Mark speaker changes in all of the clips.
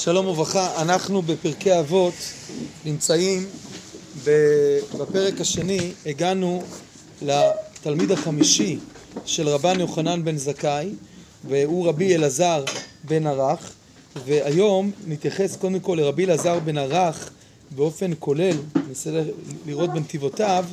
Speaker 1: שלום וברכה, אנחנו בפרקי אבות נמצאים בפרק השני, הגענו לתלמיד החמישי של רבן יוחנן בן זכאי והוא רבי אלעזר בן ערך. והיום נתייחס קודם כל לרבי אלעזר בן ערך באופן כולל, ננסה לראות בנתיבותיו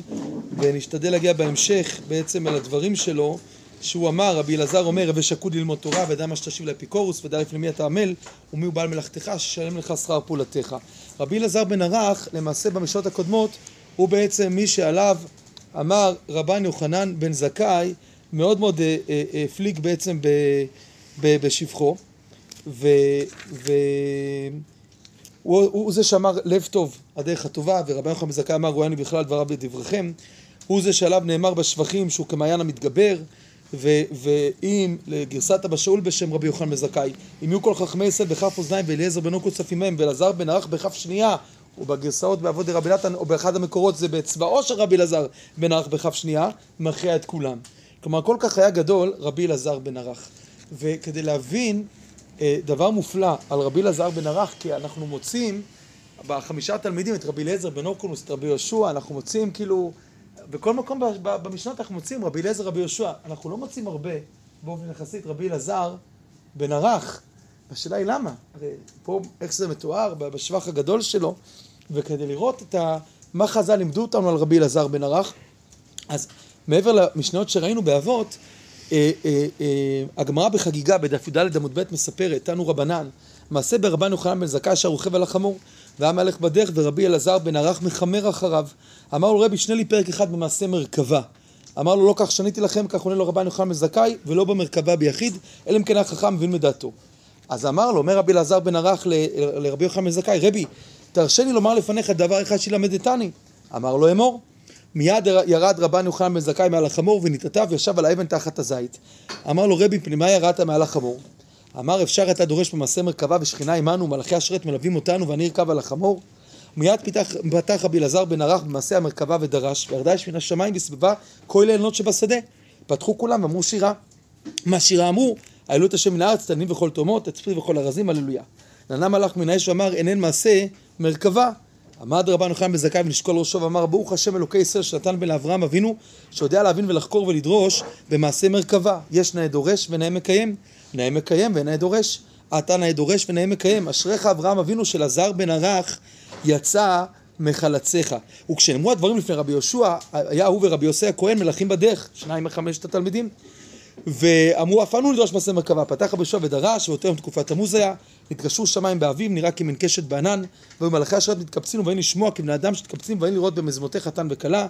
Speaker 1: ונשתדל להגיע בהמשך בעצם אל הדברים שלו שהוא אמר, רבי אלעזר אומר, הווה שקוד ללמוד תורה, ודע מה שתשיב לאפיקורוס, ודע לפני אתה עמל, ומי הוא בעל מלאכתך, ששלם לך שכר פעולתך. רבי אלעזר בן ערך, למעשה במשנות הקודמות, הוא בעצם מי שעליו אמר רבן יוחנן בן זכאי, מאוד מאוד אה, אה, אה, הפליג בעצם ב, ב, בשבחו, והוא הוא זה שאמר לב טוב, הדרך הטובה, ורבן יוחנן בן זכאי אמר, אני בכלל דבריו בדבריכם, הוא זה שעליו נאמר בשבחים שהוא כמעיין המתגבר, ואם לגרסת אבא שאול בשם רבי יוחנן בזכאי, אם יהיו כל חכמי ישראל בכף אוזניים ואליעזר בן אוקו צפים מהם ואלעזר בן ערך בכף שנייה ובגרסאות בעבוד רבי נתן או באחד המקורות זה באצבעו של רבי אלעזר בן ערך בכף שנייה מכריע את כולם. כלומר כל כך היה גדול רבי אלעזר בן ערך. וכדי להבין אה, דבר מופלא על רבי אלעזר בן ערך כי אנחנו מוצאים בחמישה תלמידים את רבי אליעזר בן אוקונוס, את רבי יהושע, אנחנו מוצאים כאילו בכל מקום במשנות אנחנו מוצאים רבי אליעזר רבי יהושע, אנחנו לא מוצאים הרבה באופן יחסית רבי אלעזר בן ערך. השאלה היא למה? הרי פה איך זה מתואר בשבח הגדול שלו, וכדי לראות את ה... מה חז"ל לימדו אותנו על רבי אלעזר בן ערך, אז מעבר למשניות שראינו באבות, אה, אה, אה, הגמרא בחגיגה בדף י"ד עמוד ב' מספרת, תנו רבנן, מעשה ברבן יוחנן בן זכאי אשר רוכב על החמור. והיה מהלך בדרך ורבי אלעזר בן ערך מחמר אחריו. אמר לו רבי שנה לי פרק אחד במעשה מרכבה. אמר לו לא כך שניתי לכם, כך עונה לו רבן יוחנן בן זכאי, ולא במרכבה ביחיד, אלא אם כן החכם מבין מדעתו. אז אמר לו, אומר רבי אלעזר בן ערך לרבי יוחנן בן זכאי, רבי, תרשה לי לומר לפניך דבר אחד שילמדתני. אמר לו אמור. מיד ירד רבן יוחנן בן זכאי מעל החמור ונתעטף וישב על האבן תחת הזית. אמר לו רבי, פנימה ירדת מעל החמור? אמר אפשר אתה דורש במעשה מרכבה ושכינה עמנו מלאכי השרת מלווים אותנו ואני ארכב על החמור? מיד פתח, רבי אלעזר בן ערך במעשה המרכבה ודרש וירדה אש מן השמיים וסביבה כל העליונות שבשדה. פתחו כולם ואמרו שירה. מה שירה אמרו? העלו את השם מן הארץ תנים וכל תאומות תצפי וכל ארזים הללויה. נענה מלאך מן האש ואמר אינן מעשה מרכבה. עמד רבן יוחנן בזכאי ונשקול ראשו ואמר ברוך השם אלוקי ישראל שנתן בן לאברהם אבינו שיודע להבין ולחקור ולדרוש במעשה מרכבה. יש נאה דורש ונאה מקיים נאה מקיים ונאה דורש. אתה נאה דורש ונאה מקיים. אשריך אברהם אבינו של עזר בן ערך יצא מחלציך. וכשנאמרו הדברים לפני רבי יהושע, היה הוא ורבי יוסי הכהן מלכים בדרך, שניים מחמשת התלמידים. ואמרו אף אנו לדרוש מעשה מרכבה, פתח רבי יהושע ודרש, ויותר תקופת תמוז היה, נתקשרו שמיים באביב, נראה כמין קשת בענן, והיו מלאכי השרת מתקבצים ובאים לשמוע כבני אדם שמתקבצים ובאים לראות במזמותי חתן וכלה.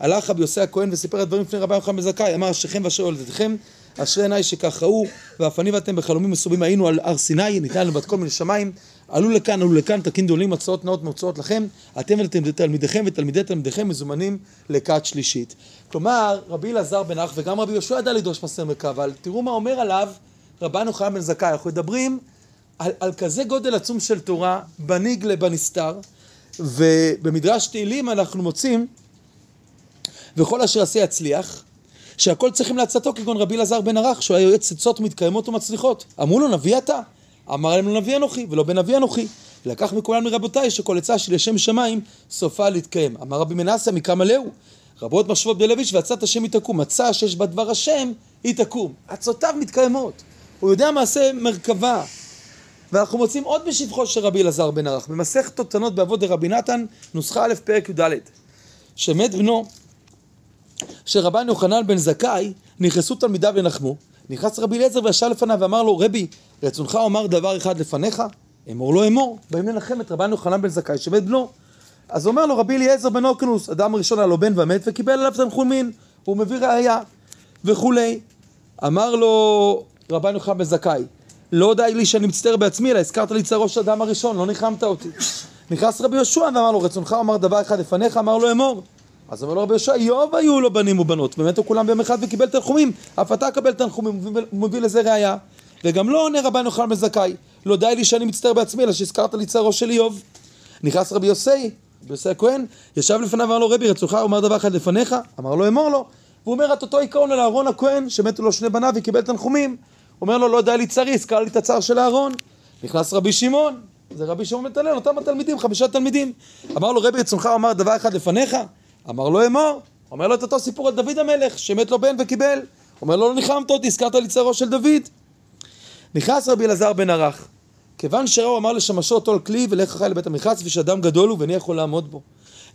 Speaker 1: הלך רבי יוסי הכהן וסיפר הדברים לפני רבי יוחנן בן זכאי, אמר אשריכם ואשר הולדתכם אשרי עיניי שכך ראו, ואף אני ואתם בחלומים מסובים היינו על הר סיני, ניתן לנו בת כל מיני שמיים, עלו לכאן, עלו לכאן, תקין דולים, הצעות נאות מוצאות לכם, אתם ותלמידיכם ותלמידי תלמידיכם מזומנים לכת שלישית. כלומר, רבי אלעזר בן אח וגם רבי יהושע ידע לדרוש מסר מכה, אבל תראו מה אומר עליו רבן יוחנן בן זכאי, אנחנו מדברים על, על כזה גודל עצום של תורה, בניגלה בנסתר, ובמדרש תהילים אנחנו מוצאים, וכל אשר עשה יצליח, שהכל צריכים לעצתו כגון רבי אלעזר בן ערך, שהוא היה יועץ עצות מתקיימות ומצליחות. אמרו לו, נביא אתה? אמר להם, לא נביא אנוכי, ולא בן נביא אנוכי. לקח מכולם מרבותיי, שכל עצה של לשם שמיים, סופה להתקיים. אמר רבי מנסיה, מכמה להו? רבות מחשבות בלביש, ועצת השם היא תקום. מצה שיש בה דבר השם, היא תקום. עצותיו מתקיימות. הוא יודע מעשה מרכבה. ואנחנו מוצאים עוד בשבחו של רבי אלעזר בן ערך, במסכת תותנות באבות דרבי נתן, נוסחה א' פרק י"ד. שמת בנו שרבן יוחנן בן זכאי, נכנסו תלמידיו לנחמו, נכנס רבי אליעזר וישב לפניו ואמר לו, רבי, רצונך אומר דבר אחד לפניך? אמור לו אמור. באים לנחם את רבן יוחנן בן זכאי שמת בנו. אז אומר לו רבי אליעזר בן אורקנוס, אדם ראשון היה לו בן ומת וקיבל עליו תנחומין, הוא מביא ראייה וכולי. אמר לו רבן יוחנן בן זכאי, לא די לי שאני מצטער בעצמי, אלא הזכרת לי צערו של אדם הראשון, לא ניחמת אותי. נכנס רבי יהושע ואמר לו, רצונך אומר דבר אחד לפניך? אמר לו אמור. אז אומר לו רבי יהושע, איוב היו לו בנים ובנות, ומתו כולם ביום אחד וקיבל תנחומים, אף אתה קבל תנחומים, הוא מביא לזה ראייה. וגם לא עונה רבן יוחנן בן זכאי, לא די לי שאני מצטער בעצמי, אלא שהזכרת לי צערו של איוב. נכנס רבי יוסי, רבי יוסי הכהן, ישב לפניו ואמר לו, רבי, רצונך אומר דבר אחד לפניך? אמר לו, אמור לו. והוא אומר את אותו עיקרון על אהרון הכהן, שמתו לו שני בניו וקיבל תנחומים. אומר לו, לא די לי צרי, הזכר לי את הצער של אהרון. נכנס רבי שמעון, זה רבי שמעון נתנאל, אותם התלמידים, חמישה תלמידים. אמר לו, רבי רצונך אמר דבר אחד לפניך? אמר לו אמור. אומר לו את אותו סיפור על דוד המלך, שמת לו בן וקיבל. אומר לו, לא ניחמת אותי, הזכרת לי צערו של דוד. נכנס רבי אלעזר בן ערך. כיוון שראו אמר לשמשו על כלי ולך חי לבית המרחץ ושאדם גדול הוא ואיני יכול לעמוד בו.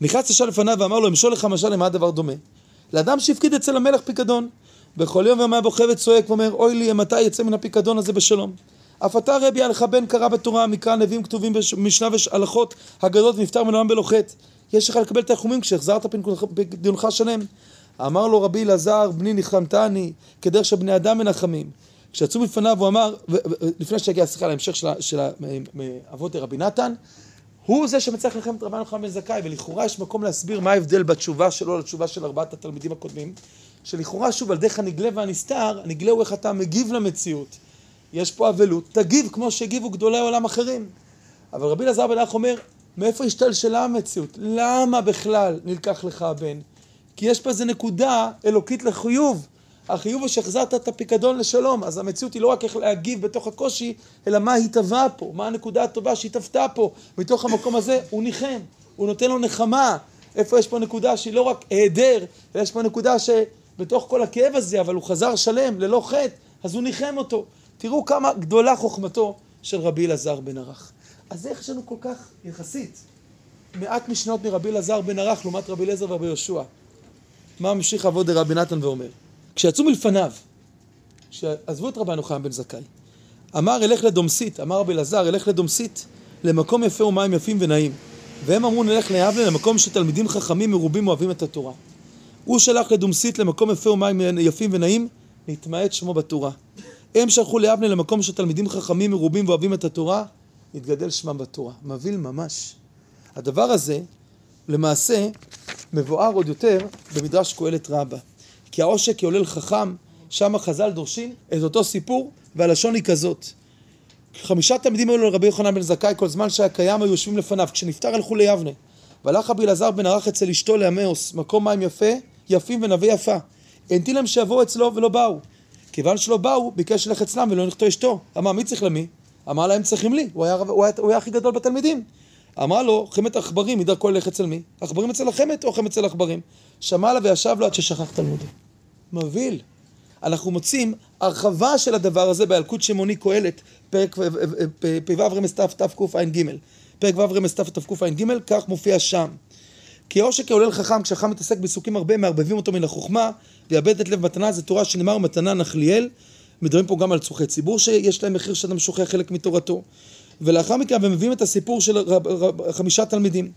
Speaker 1: נכנס ישר לפניו ואמר לו אמשול לך משל למה הדבר דומה? לאדם שהפקיד אצל המלך פיקדון. בכל יום ויום בוכה וצועק ואומר אוי לי מתי יצא מן הפיקדון הזה בשלום. אף אתה רבי היה לך בן קרא בתורה מקרא נביאים כתובים במשנה והלכות הגדות ונפטר מן העולם בלא. יש לך לקבל תחומים כשהחזרת פיקדונך שלם. אמר לו רבי אלעזר בני ניחמתני כדרך שבני אדם מנחמים. כשיצאו בפניו הוא אמר, לפני שהגיע סליחה להמשך של אבות רבי נתן, הוא זה שמצליח ללחמת רבן יוחנן בן זכאי, ולכאורה יש מקום להסביר מה ההבדל בתשובה שלו לתשובה של ארבעת התלמידים הקודמים, שלכאורה שוב על דרך הנגלה והנסתר, הנגלה הוא איך אתה מגיב למציאות. יש פה אבלות, תגיב כמו שהגיבו גדולי עולם אחרים. אבל רבי אלעזר בן אח אומר, מאיפה השתלשלה המציאות? למה בכלל נלקח לך הבן? כי יש פה איזה נקודה אלוקית לחיוב. החיוב הוא שהחזרת את הפיקדון לשלום, אז המציאות היא לא רק איך להגיב בתוך הקושי, אלא מה התהווה פה, מה הנקודה הטובה שהתהוותה פה. מתוך המקום הזה הוא ניחם, הוא נותן לו נחמה. איפה יש פה נקודה שהיא לא רק היעדר, אלא יש פה נקודה שבתוך כל הכאב הזה, אבל הוא חזר שלם, ללא חטא, אז הוא ניחם אותו. תראו כמה גדולה חוכמתו של רבי אלעזר בן ערך. אז איך יש לנו כל כך, יחסית, מעט משנות מרבי אלעזר בן ערך לעומת רבי אליעזר ורבי יהושע. מה ממשיך אבות דרבי נתן ואומר? כשיצאו מלפניו, כשעזבו את רבן יוחנן בן זכאי, אמר אלך לדומסית, אמר רבי אלעזר אלך לדומסית, למקום יפה ומים יפים ונעים. והם אמרו נלך ליבנה למקום שתלמידים חכמים מרובים אוהבים את התורה. הוא שלח לדומסית למקום יפה ומים יפים ונעים, נתמעט שמו בתורה. הם שלחו ליבנה למקום שתלמידים חכמים מרובים ואוהבים את התורה, נתגדל שמם בתורה. מבהיל ממש. הדבר הזה, למעשה, מבואר עוד יותר במדרש קהלת רבה. כי העושק יולל חכם, שם החז"ל דורשים את אותו סיפור, והלשון היא כזאת. חמישה תלמידים היו לרבי יוחנן בן זכאי, כל זמן שהיה קיים היו יושבים לפניו. כשנפטר הלכו ליבנה. והלך רבי אלעזר בן ערך אצל אשתו לעמאוס, מקום מים יפה, יפים ונווה יפה. הנטיל להם שיבואו אצלו ולא באו. כיוון שלא באו, ביקש ללכת אצלם ולא נכתו אשתו. אמר, מי צריך למי? אמר להם צריכים לי, הוא היה, הוא היה, הוא היה הכי גדול בתלמידים. אמר לו, חמת עכברים, מדרכו ללכת אצל מי? עכברים אצל החמת או חמת אצל עכברים? שמע לה וישב לו עד ששכח תלמודו. מבהיל. אנחנו מוצאים הרחבה של הדבר הזה באלקוט שמעוני קהלת, פרק פ"ו רמז תקע"ג. פרק ו' רמז תקע"ג, כך מופיע שם. כי עושק כעולל חכם, כשחכם מתעסק בעיסוקים הרבה, מערבבים אותו מן החוכמה, ויאבד את לב מתנה, זה תורה שנאמר מתנה נחליאל. מדברים פה גם על צורכי ציבור שיש להם מחיר שאדם שוכח חלק מתורתו. ולאחר מכן הם מביאים את הסיפור של רב, רב, חמישה תלמידים.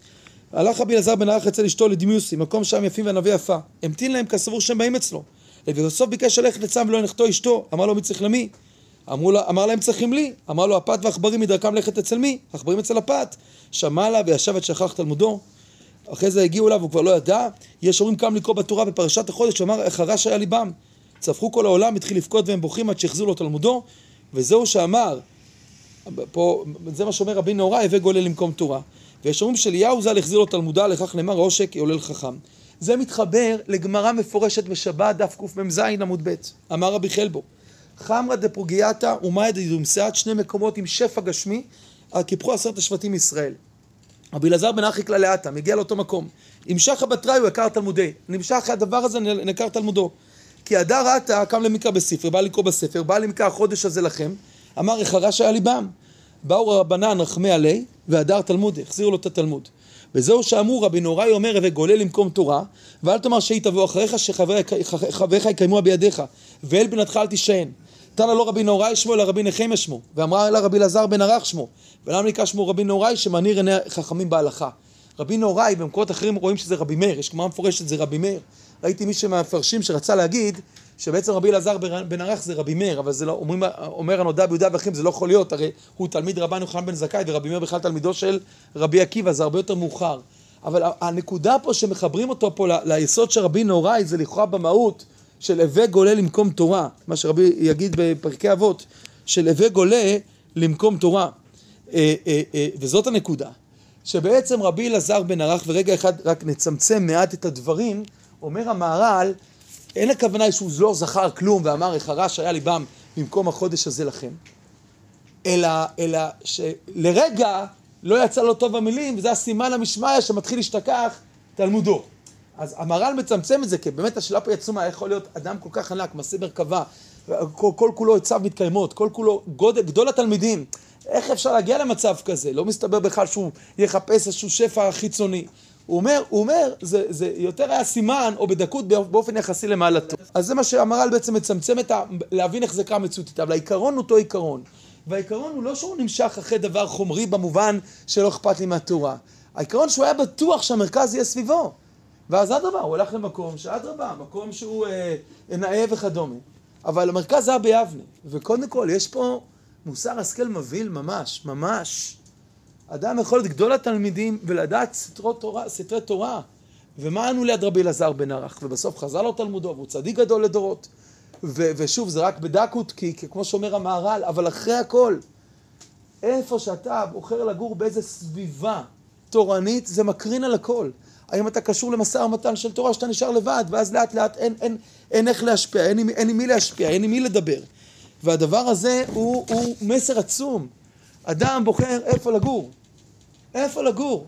Speaker 1: הלך רבי אלעזר בן ערך אצל אשתו לדימיוסי, מקום שם יפים וענבי יפה. המתין להם כסבור שהם באים אצלו. ובסוף ביקש ללכת לצם ולא ינחתו אשתו. אמר לו מי צריך למי? אמרו לה, אמר להם צריכים לי. אמר לו הפת ועכברים מדרכם ללכת אצל מי? עכברים אצל הפת. שמע לה וישב את שכח תלמודו. אחרי זה הגיעו אליו, הוא כבר לא ידע. יש אומרים כמה לקרוא בתורה בפרשת החודש, הוא אמר, החרש היה ליבם. צפחו כל העולם, התחיל לבכות והם בוכים עד שהחזירו לו תלמודו. וזהו שאמר, פה, זה מה שאומר רבי נהוראי, הווה גולל למקום תורה. ויש אומרים שאליהו ז"ל החזיר לו תלמודה, לכך נאמר עושק יולל חכם. זה מתחבר לגמרא מפורשת בשבת, דף קמ"ז עמוד ב', אמר רבי חלבו, חמרא דפרוגייתא ומאי דדומסת, שני מקומות עם שפע גשמי, קיפחו עשרת השבטים מישראל. רבי אלעזר בן אחי כלל לאטה, מגיע לאותו מקום. המשך הבתראי הוא יקר תלמודי. נמשך הדבר הזה נקר תלמודו. כי הדר עתה קם למקרא בספר, בא לקרוא בספר, בא למקרא החודש הזה לכם, אמר החרש היה ליבם. באו רבנן רחמי עלי, והדר תלמודי, החזירו לו את התלמוד. וזהו שאמרו רבי נוראי אומר וגולה למקום תורה, ואל תאמר שהיא תבוא אחריך שחבריך יקיימוה בידיך, ואל בנתך אל תישען. תנא לא רבי נוראי שמו אלא רבי נחמיה שמו, ואמרה לה רבי אלעזר בן ערך שמו, ולמה נקרא שמו רבי נוראי שמניר עיני חכמים בהלכה. רבי נוראי במקומות אחרים רואים שזה רבי מאיר, יש גמרא מפורשת זה רבי מאיר. ראיתי מישהו מהמפרשים שרצה להגיד שבעצם רבי אלעזר בן ערך זה רבי מאיר, אבל זה לא, אומרים, אומר הנודע ביהודה ואחים, זה לא יכול להיות, הרי הוא תלמיד רבן יוחנן בן זכאי, ורבי מאיר בכלל תלמידו של רבי עקיבא, זה הרבה יותר מאוחר. אבל הנקודה פה שמחברים אותו פה ליסוד של רבי נוראי, זה לכאורה במהות של הווה גולה למקום תורה, מה שרבי יגיד בפרקי אבות, של הווה גולה למקום תורה. אה, אה, אה, וזאת הנקודה. שבעצם רבי אלעזר בן ערך, ורגע אחד רק נצמצם מעט את הדברים, אומר המהר"ל, אין הכוונה שהוא לא זכר כלום ואמר, החרש היה ליבם במקום החודש הזה לכם. אלא, אלא שלרגע לא יצא לו טוב המילים, וזה הסימן המשמעיה שמתחיל להשתכח תלמודו. אז המהר"ל מצמצם את זה, כי באמת השאלה פה עצומה, איך יכול להיות אדם כל כך ענק, מעשה מרכבה, כל, כל כולו עצב מתקיימות, כל כולו גודל, גדול התלמידים. איך אפשר להגיע למצב כזה? לא מסתבר בכלל שהוא יחפש איזשהו שפע חיצוני. הוא אומר, הוא אומר, זה, זה יותר היה סימן או בדקות באופן יחסי למעלתו. אז זה מה שהמהר"ל בעצם מצמצם את ה... להבין איך זה קרה מציאותית, אבל העיקרון הוא אותו עיקרון. והעיקרון הוא לא שהוא נמשך אחרי דבר חומרי במובן שלא אכפת לי מהתורה. העיקרון שהוא היה בטוח שהמרכז יהיה סביבו. ואז אדרבה, הוא הלך למקום שאדרבה, מקום שהוא אה, נאה וכדומה. אבל המרכז היה ביבנה. וקודם כל, יש פה מוסר השכל מבהיל ממש, ממש. אדם יכול להיות גדול התלמידים ולדעת סתרי תורה, סתרי תורה. ומה ענו ליד רבי אלעזר בן ערך? ובסוף חזר לו תלמודו, והוא צדיק גדול לדורות. ו- ושוב, זה רק בדקות, כי, כמו שאומר המהר"ל, אבל אחרי הכל, איפה שאתה בוחר לגור באיזה סביבה תורנית, זה מקרין על הכל. האם אתה קשור למשא ומתן של תורה שאתה נשאר לבד, ואז לאט לאט אין, אין, אין איך להשפיע, אין, אין עם מי להשפיע, אין עם מי לדבר. והדבר הזה הוא, הוא מסר עצום. אדם בוחר איפה לגור. איפה לגור?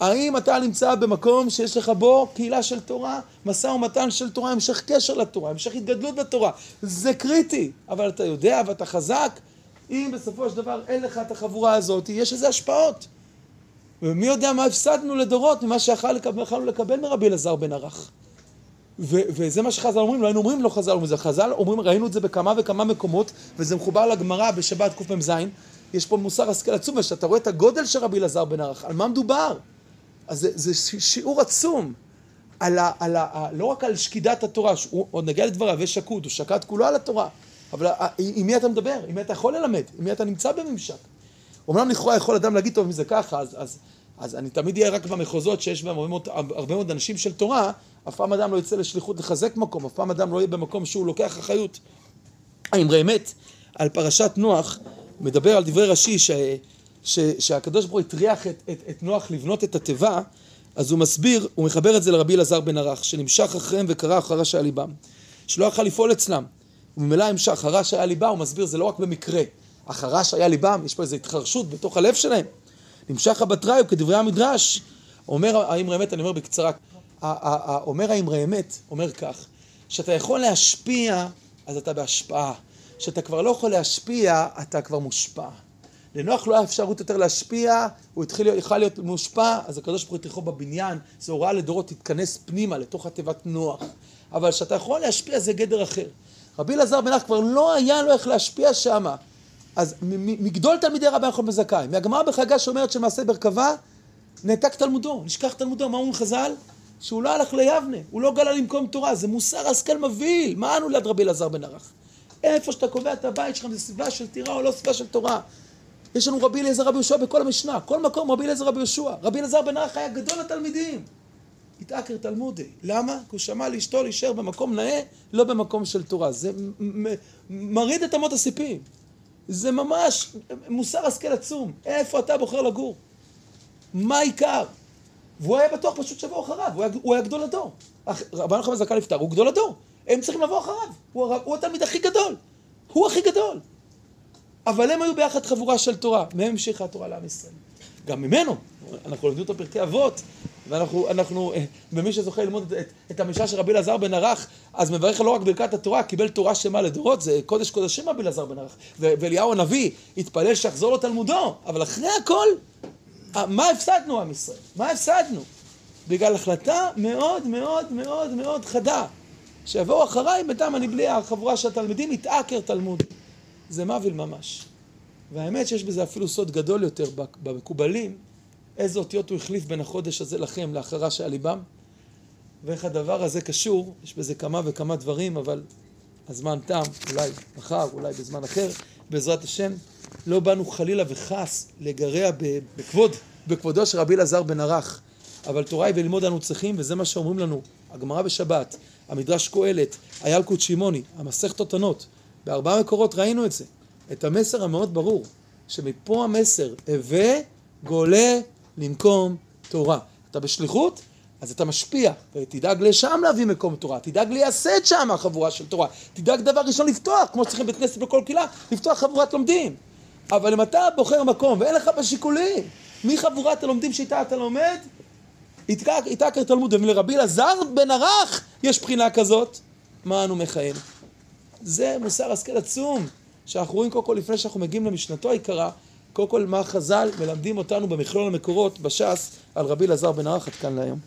Speaker 1: האם אתה נמצא במקום שיש לך בו קהילה של תורה, משא ומתן של תורה, המשך קשר לתורה, המשך התגדלות בתורה? זה קריטי, אבל אתה יודע ואתה חזק, אם בסופו של דבר אין לך את החבורה הזאת, יש לזה השפעות. ומי יודע מה הפסדנו לדורות ממה שיכולנו לקבל, מרבי אלעזר בן ערך. וזה מה שחז"ל אומרים, לא היינו אומרים לא חז"ל אומרים זה, חז"ל אומרים, ראינו את זה בכמה וכמה מקומות, וזה מחובר לגמרא בשבת קמ"ז, יש פה מוסר השכל עצום, ושאתה רואה את הגודל של רבי אלעזר בן ערך, על מה מדובר? אז זה, זה שיעור עצום, על ה, על ה, לא רק על שקידת התורה, הוא עוד נגיע לדבריו, יש שקוד, הוא שקד כולו על התורה, אבל עם מי אתה מדבר? עם מי אתה יכול ללמד? עם מי אתה נמצא בממשק? אומנם לכאורה יכול אדם להגיד, טוב, אם זה ככה, אז, אז, אז אני תמיד אהיה רק במחוזות שיש בהם הרבה מאוד, הרבה מאוד אנשים של תורה, אף פעם אדם לא יצא לשליחות לחזק מקום, אף פעם אדם לא יהיה במקום שהוא לוקח אחריות. האמרי אמת, על פרשת נוח, מדבר על דברי רש"י, ש, ש, שהקדוש ברוך הוא הטריח את, את, את נוח לבנות את התיבה, אז הוא מסביר, הוא מחבר את זה לרבי אלעזר בן ערך, שנמשך אחריהם וקרא אחרה שהיה ליבם, שלא יכל לפעול אצלם, וממילא המשך, הרע שהיה ליבה, הוא מסביר, זה לא רק במקרה, החרש היה ליבם, יש פה איזו התחרשות בתוך הלב שלהם. נמשך הבטראי, כדברי המדרש. אומר האמרי אמת, אני אומר בקצרה, אומר האמרי אמת, אומר כך, שאתה יכול להשפיע, אז אתה בהשפעה. שאתה כבר לא יכול להשפיע, אתה כבר מושפע. לנוח לא היה אפשרות יותר להשפיע, הוא התחיל, יכול להיות מושפע, אז הקדוש ברוך הוא יתריחו בבניין, זו הוראה לדורות תתכנס פנימה לתוך התיבת נוח. אבל שאתה יכול להשפיע זה גדר אחר. רבי אלעזר בן אח כבר לא היה לו איך להשפיע שמה. אז מגדול תלמידי רבי יוחנן בן זכאי, מהגמרא בחגה שאומרת שמעשה ברכבה, נעתק תלמודו, נשכח תלמודו, מה אומרים חז"ל? שהוא לא הלך ליבנה, הוא לא גלה למקום תורה, זה מוסר השכל מבהיל, מה אנו ליד רבי אלעזר בן ערך? איפה שאתה קובע את הבית שלך, זה סביבה של טירה או לא סביבה של תורה. יש לנו רבי אליעזר רבי יהושע בכל המשנה, כל מקום רבי אליעזר רבי יהושע. רבי אליעזר בן ערך היה גדול התלמידים. התעקר תלמודי. למה? כי הוא שמע לאשתו להישאר במקום נאה, לא במקום של תורה. זה מרעיד את אמות הסיפים. זה ממש מוסר השכל עצום. איפה אתה בוחר לגור? מה העיקר? והוא היה בטוח פשוט שיבואו אחריו, הוא היה, הוא היה גדול הדור. רבן יוחנן זכאי נפטר, הוא גדול הדור. הם צריכים לבוא אחריו. הוא, הוא התלמיד הכי גדול. הוא הכי גדול. אבל הם היו ביחד חבורה של תורה. מהם המשיכה התורה לעם ישראל. גם ממנו. אנחנו לומדים אותו פרקי אבות, ואנחנו, אנחנו, אה, ומי שזוכה ללמוד את, את המשנה של רבי אלעזר בן ערך, אז מברך לא רק ברכת התורה, קיבל תורה שלמה לדורות, זה קודש קודשים רבי אלעזר בן ערך. ואליהו הנביא התפלל שיחזור לו תלמודו, אבל אחרי הכל, מה הפסדנו עם ישראל? מה הפסדנו? בגלל החלטה מאוד מאוד מאוד מאוד חדה, שיבואו אחריי בינתיים אני בלי החבורה של התלמידים, יתעקר תלמוד. זה מוות ממש. והאמת שיש בזה אפילו סוד גדול יותר במקובלים, איזה אותיות הוא החליף בין החודש הזה לכם, לאחרה שעל ליבם, ואיך הדבר הזה קשור, יש בזה כמה וכמה דברים, אבל הזמן תם, אולי מחר, אולי בזמן אחר, בעזרת השם. לא באנו חלילה וחס לגרע בכבוד, בכבודו של רבי אלעזר בן ערך, אבל תורה היא וללמוד אנו צריכים, וזה מה שאומרים לנו, הגמרא בשבת, המדרש קהלת, הילקוט שמעוני, המסכת אותנות, בארבעה מקורות ראינו את זה, את המסר המאוד ברור, שמפה המסר, הווה גולה לנקום תורה. אתה בשליחות, אז אתה משפיע, ותדאג לשם להביא מקום תורה, תדאג לייסד שם חבורה של תורה, תדאג דבר ראשון לפתוח, כמו שצריכים בית כנסת בכל קהילה, לפתוח חבורת לומדים. אבל אם אתה בוחר מקום ואין לך בשיקולים, מי חבורת הלומדים שאיתה אתה לומד? איתה כתלמוד, ולרבי אלעזר בן ערך יש בחינה כזאת, מה אנו מכהן? זה מוסר השכל עצום, שאנחנו רואים קודם כל לפני שאנחנו מגיעים למשנתו היקרה, קודם כל מה חז"ל מלמדים אותנו במכלול המקורות בש"ס על רבי אלעזר בן ערך עד כאן להיום.